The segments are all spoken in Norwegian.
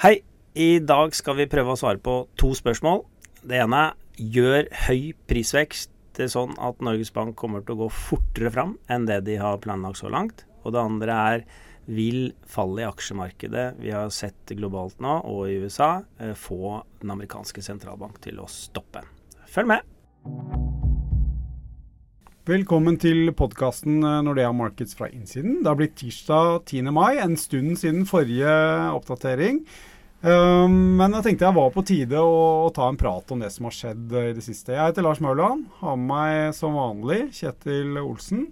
Hei. I dag skal vi prøve å svare på to spørsmål. Det ene er gjør høy prisvekst det sånn at Norges Bank kommer til å gå fortere fram enn det de har planlagt så langt? Og det andre er vil fallet i aksjemarkedet vi har sett globalt nå, og i USA, eh, få den amerikanske sentralbank til å stoppe? Følg med! Velkommen til podkasten eh, Nordea Markets fra innsiden. Det har blitt tirsdag 10. mai, en stund siden forrige oppdatering. Um, men jeg tenkte jeg var på tide å, ta en prat om det som har skjedd i det siste. Jeg heter Lars Mørland. Har med meg som vanlig Kjetil Olsen.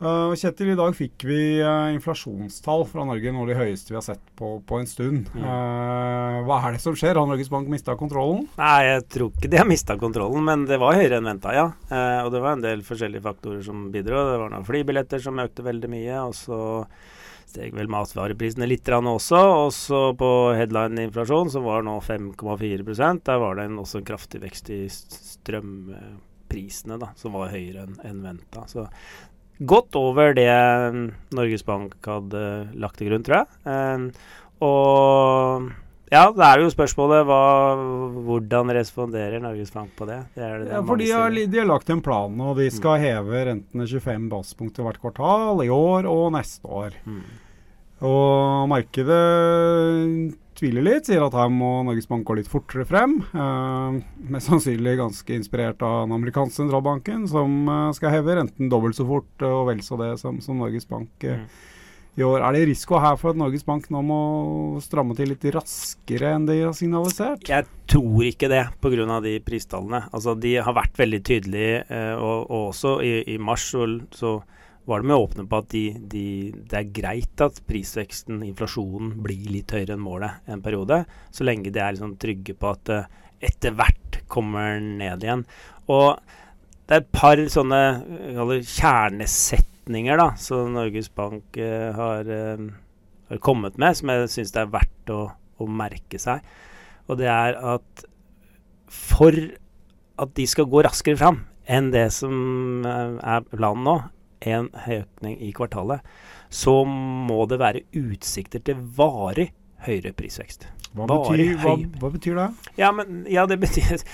Uh, Kjetil, i dag fikk vi uh, inflasjonstall fra Norge, noe av de høyeste vi har sett på, på en stund. Mm. Uh, hva er det som skjer? Har Norges Bank mista kontrollen? Nei, jeg tror ikke de har mista kontrollen, men det var høyere enn venta, ja. og det var en del forskjellige faktorer som bidro. Det var noen flybilletter som økte veldig mye, og så steg vel matvareprisene litt også. Og så på headline-inflasjon, som var nå 5,4% Der var det en, også en kraftig vekst i strømprisene, da, som var høyere enn en venta. Så godt over det mm, Norges Bank hadde lagt til grunn, tror jeg. Um, og ja, da er det jo spørsmålet hva, hvordan responderer Norges Bank på det? det, det ja, for de har, de har, lagt en plan, og de skal mm. heve rentene 25 basspunkter hvert kvartal i år og neste år. Mm. Og markedet tviler litt, sier at her må Norges Bank gå litt fortere frem. Eh, mest sannsynlig ganske inspirert av den amerikanske sentralbanken, som eh, skal heve renten dobbelt så fort og vel så det som, som Norges Bank eh, mm. i år. Er det risiko her for at Norges Bank nå må stramme til litt raskere enn de har signalisert? Jeg tror ikke det, pga. de pristallene. Altså, de har vært veldig tydelige, eh, og, og, også i, i mars så, så var det med å åpne på at de, de, det er greit at prisveksten, inflasjonen, blir litt høyere enn målet en periode, så lenge de er liksom trygge på at det etter hvert kommer ned igjen. Og det er et par sånne kjernesetninger da, som Norges Bank uh, har, uh, har, kommet med, som jeg syns det er verdt å, å merke seg. Og det er at for at de skal gå raskere fram enn det som eh, er planen nå, en økning i kvartalet, så må det være utsikter til varig høyere prisvekst. Hva betyr, hva, hva betyr, det? Ja, men, ja, det betyr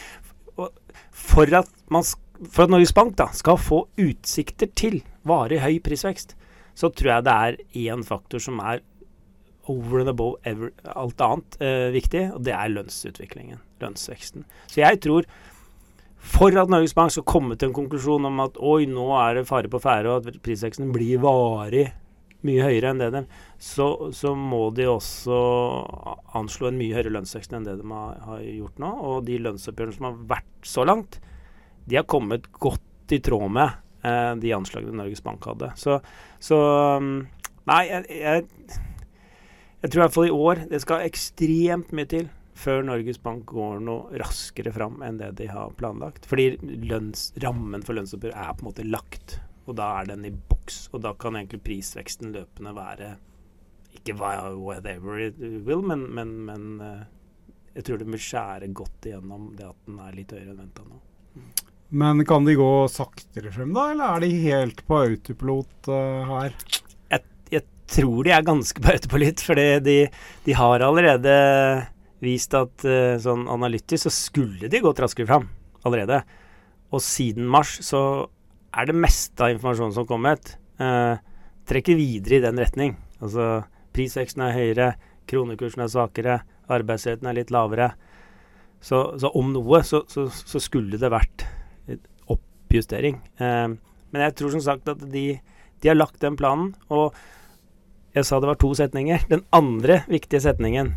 For at, man, for at Norges Bank da, skal få utsikter til varig høy prisvekst, så tror jeg det er én faktor som er over and above ever, alt annet eh, viktig, og det er lønnsutviklingen. Lønnsveksten. Så jeg tror for at Norges Bank skal komme til en konklusjon om at oi, nå er det fare på ferde, og at prisveksten blir varig mye høyere enn det de så, så, må de også anslå en mye høyere lønnsvekst enn det de har, har, gjort nå. Og de lønnsoppgjørene som har vært så langt, de har kommet godt i tråd med eh, de anslagene Norges Bank hadde. Så, så mm, Nei, jeg, jeg, jeg tror i hvert fall i år det skal ekstremt mye til før Norges Bank går noe raskere fram enn det de har planlagt. Fordi lønns, rammen for lønnsoppgjør er på en måte lagt, og da er den i boks. Og da kan egentlig prisveksten løpende være ikke whatever it will, men, men, men eh, jeg tror det vil skjære godt igjennom det at den er litt høyere enn venta nå. Men kan de gå saktere frem, da, eller er de helt på autopilot uh, her? Jeg, jeg, tror de er ganske på autopilot, fordi de, de har allerede vist at uh, sånn analytisk så skulle de gått raskere fram allerede. Og siden mars så er det meste av informasjonen som kom kommet, uh, trekker videre i den retning. Altså prisveksten er høyere, kronekursen er svakere, arbeidsretten er litt lavere. Så, så om noe så, så, så, skulle det vært oppjustering. Uh, men jeg tror som sagt at de, de har lagt den planen. Og jeg sa det var to setninger. Den andre viktige setningen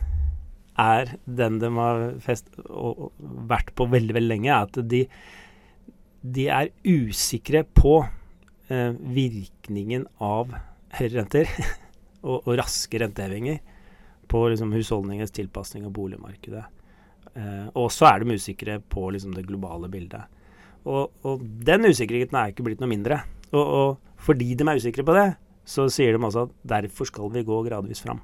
er den de har fest, og, vært på veldig, veldig lenge, er at de, de er usikre på eh, virkningen av høyere renter og, og, raske rentehevinger på liksom, husholdningens tilpasning av boligmarkedet. Eh, og så er de usikre på liksom, det globale bildet. Og, og, den usikkerheten er ikke blitt noe mindre. Og, og fordi de er usikre på det, så sier de også at derfor skal vi gå gradvis fram.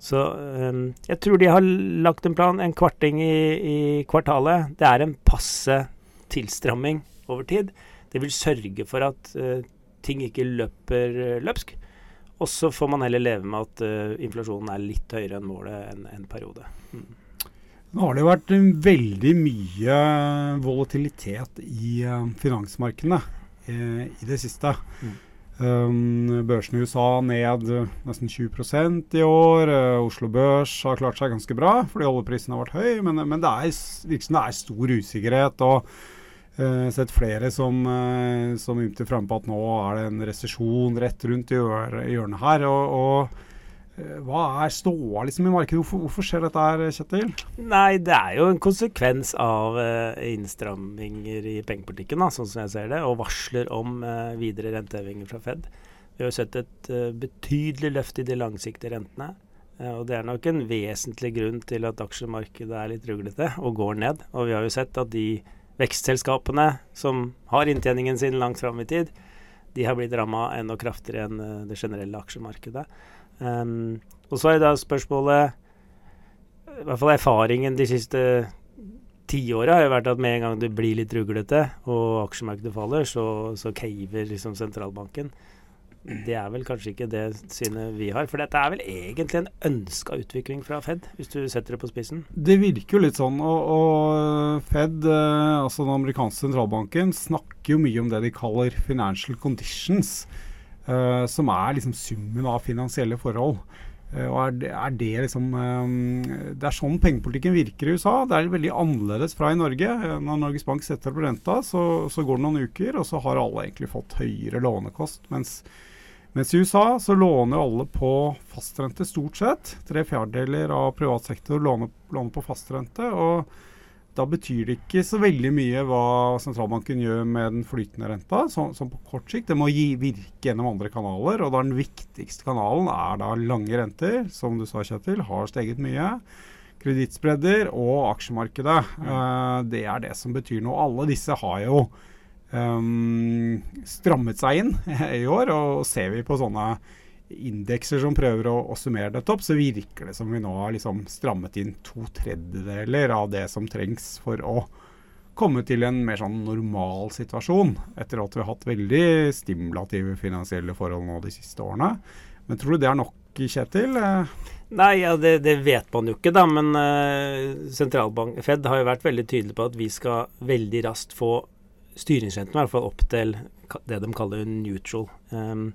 Så um, jeg tror de har lagt en plan, en kvarting i, i, kvartalet. Det er en passe tilstramming over tid. Det vil sørge for at uh, ting ikke løper løpsk. Og så får man heller leve med at uh, inflasjonen er litt høyere enn målet en, en periode. Mm. Nå har det vært veldig mye volatilitet i finansmarkedene i det siste. Mm. Um, børsen i USA ned nesten 20% i år. Uh, Oslo Børs har klart seg ganske bra fordi oljeprisen har vært høy, men, men det, er, liksom, det er stor usikkerhet. og Uh, sett flere som, uh, som ymter frampå på at nå er det en resesjon rett rundt i hjørnet her. og, og Eh, hva er ståa liksom i markedet? Hvorfor, hvorfor, skjer dette her, Kjetil? Nei, Det er jo en konsekvens av uh, innstramminger i pengepolitikken, sånn som jeg ser det, og varsler om uh, videre rentehevinger fra Fed. Vi har sett et uh, betydelig løft i de langsiktige rentene. og Det er nok en vesentlig grunn til at aksjemarkedet er litt ruglete og går ned. Og vi har jo sett at de vekstselskapene som har inntjeningen sin langt fram i tid, de har blitt ramma enda kraftigere enn det generelle aksjemarkedet. Um, og så er da spørsmålet I hvert fall erfaringen de siste tiåra har jo vært at med en gang det blir litt ruglete og aksjemarkedet faller, så, så caver liksom sentralbanken. Det er vel kanskje ikke det synet vi har. For dette er vel egentlig en ønska utvikling fra Fed, hvis du setter det på spissen? Det virker jo litt sånn. Og, og Fed, eh, altså den amerikanske sentralbanken, snakker jo mye om det de kaller financial conditions. Uh, som er liksom summen av finansielle forhold. Uh, og er det, er det, liksom um, Det er sånn pengepolitikken virker i USA. Det er veldig annerledes fra i Norge. Når Norges Bank setter opp renta, så, så, går det noen uker, og så har alle egentlig fått høyere lånekost. Mens, mens i USA så låner alle på fastrente stort sett. Tre fjerdedeler av privat sektor låner, låner på fastrente. og da betyr det ikke så veldig mye hva sentralbanken gjør med den flytende renta, som, på kort sikt. Det må gi, virke gjennom andre kanaler, og da den viktigste kanalen er da lange renter, som du sa, Kjetil, har steget mye. Kredittspredder og aksjemarkedet. Mm. Uh, det er det som betyr noe. Alle disse har jo um, strammet seg inn i år, og ser vi på sånne indekser som prøver å, å, summere dette opp, så virker det som vi nå har liksom strammet inn to tredjedeler av det som trengs for å komme til en mer sånn normal situasjon, etter at vi har hatt veldig stimulative finansielle forhold nå de siste årene. Men tror du det er nok, Kjetil? Nei, ja, det, det, vet man jo ikke, da. Men uh, sentralbank, Fed har jo vært veldig tydelig på at vi skal veldig raskt få styringsrenten i hvert fall opp til det de kaller neutral. Um,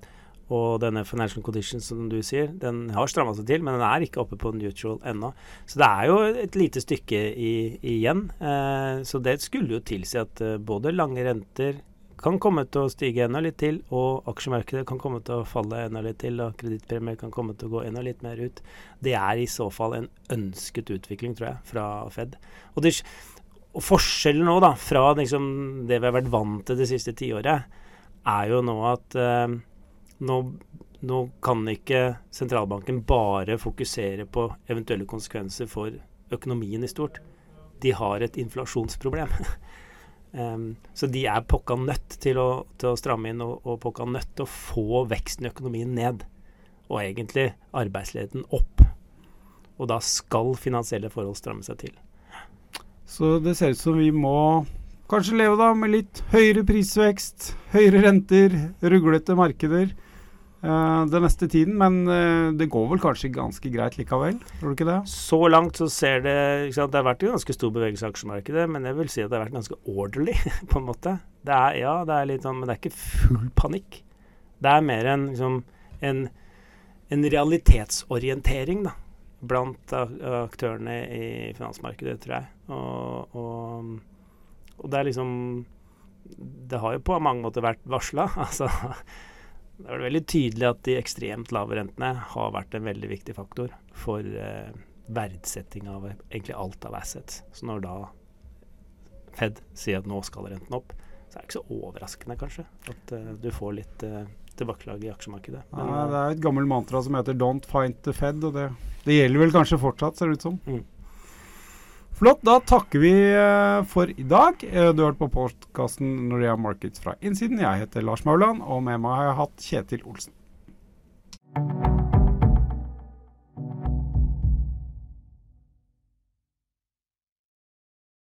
og denne financial condition, som du sier, den har stramma seg til, men den er ikke oppe på neutral ennå. Så det er jo et lite stykke i, igjen. Eh, så det skulle jo tilsi at eh, både lange renter kan komme til å stige enda litt til, og aksjemarkedet kan komme til å falle enda litt til, og kredittpremier kan komme til å gå enda litt mer ut. Det er i så fall en ønsket utvikling, tror jeg, fra Fed. Og, det, og forskjellen nå, da, fra liksom det vi har vært vant til det siste tiåret, er jo nå at eh, nå, nå kan ikke sentralbanken bare fokusere på eventuelle konsekvenser for økonomien i stort. De har et inflasjonsproblem. um, så de er pokka nødt til å, til å stramme inn og, og pokka nødt til å få veksten i økonomien ned. Og egentlig arbeidsledigheten opp. Og da skal finansielle forhold stramme seg til. Så det ser ut som vi må kanskje leve da med litt høyere prisvekst, høyere renter, ruglete markeder den neste tiden. Men uh, det går vel kanskje ganske greit likevel? Tror du ikke det? Så langt så ser det sant, Det har vært en ganske stor bevegelse i aksjemarkedet, men jeg vil si at det har vært ganske orderly, på en måte. Det er, ja, det er litt sånn, men det er ikke full panikk. Det er mer en, liksom, en, en realitetsorientering, da blant aktørene i finansmarkedet, tror jeg. Og, og, og, det er liksom Det har jo på mange måter vært varsla. Altså, det er veldig tydelig at de ekstremt lave rentene har vært en veldig viktig faktor for eh, verdsetting av egentlig alt av assets. Så når da Fed sier at nå skal renten opp, så er det ikke så overraskende kanskje at eh, du får litt eh, tilbakelag i aksjemarkedet. Men, ja, det er et gammelt mantra som heter 'don't fight the Fed', og det, det gjelder vel kanskje fortsatt, ser det ut som. Mm. Flott. Da takker vi eh, for i dag. Eh, du har hørt på postkassen Norea Markets fra innsiden. Jeg heter Lars Mauland, og med meg har jeg hatt Kjetil Olsen.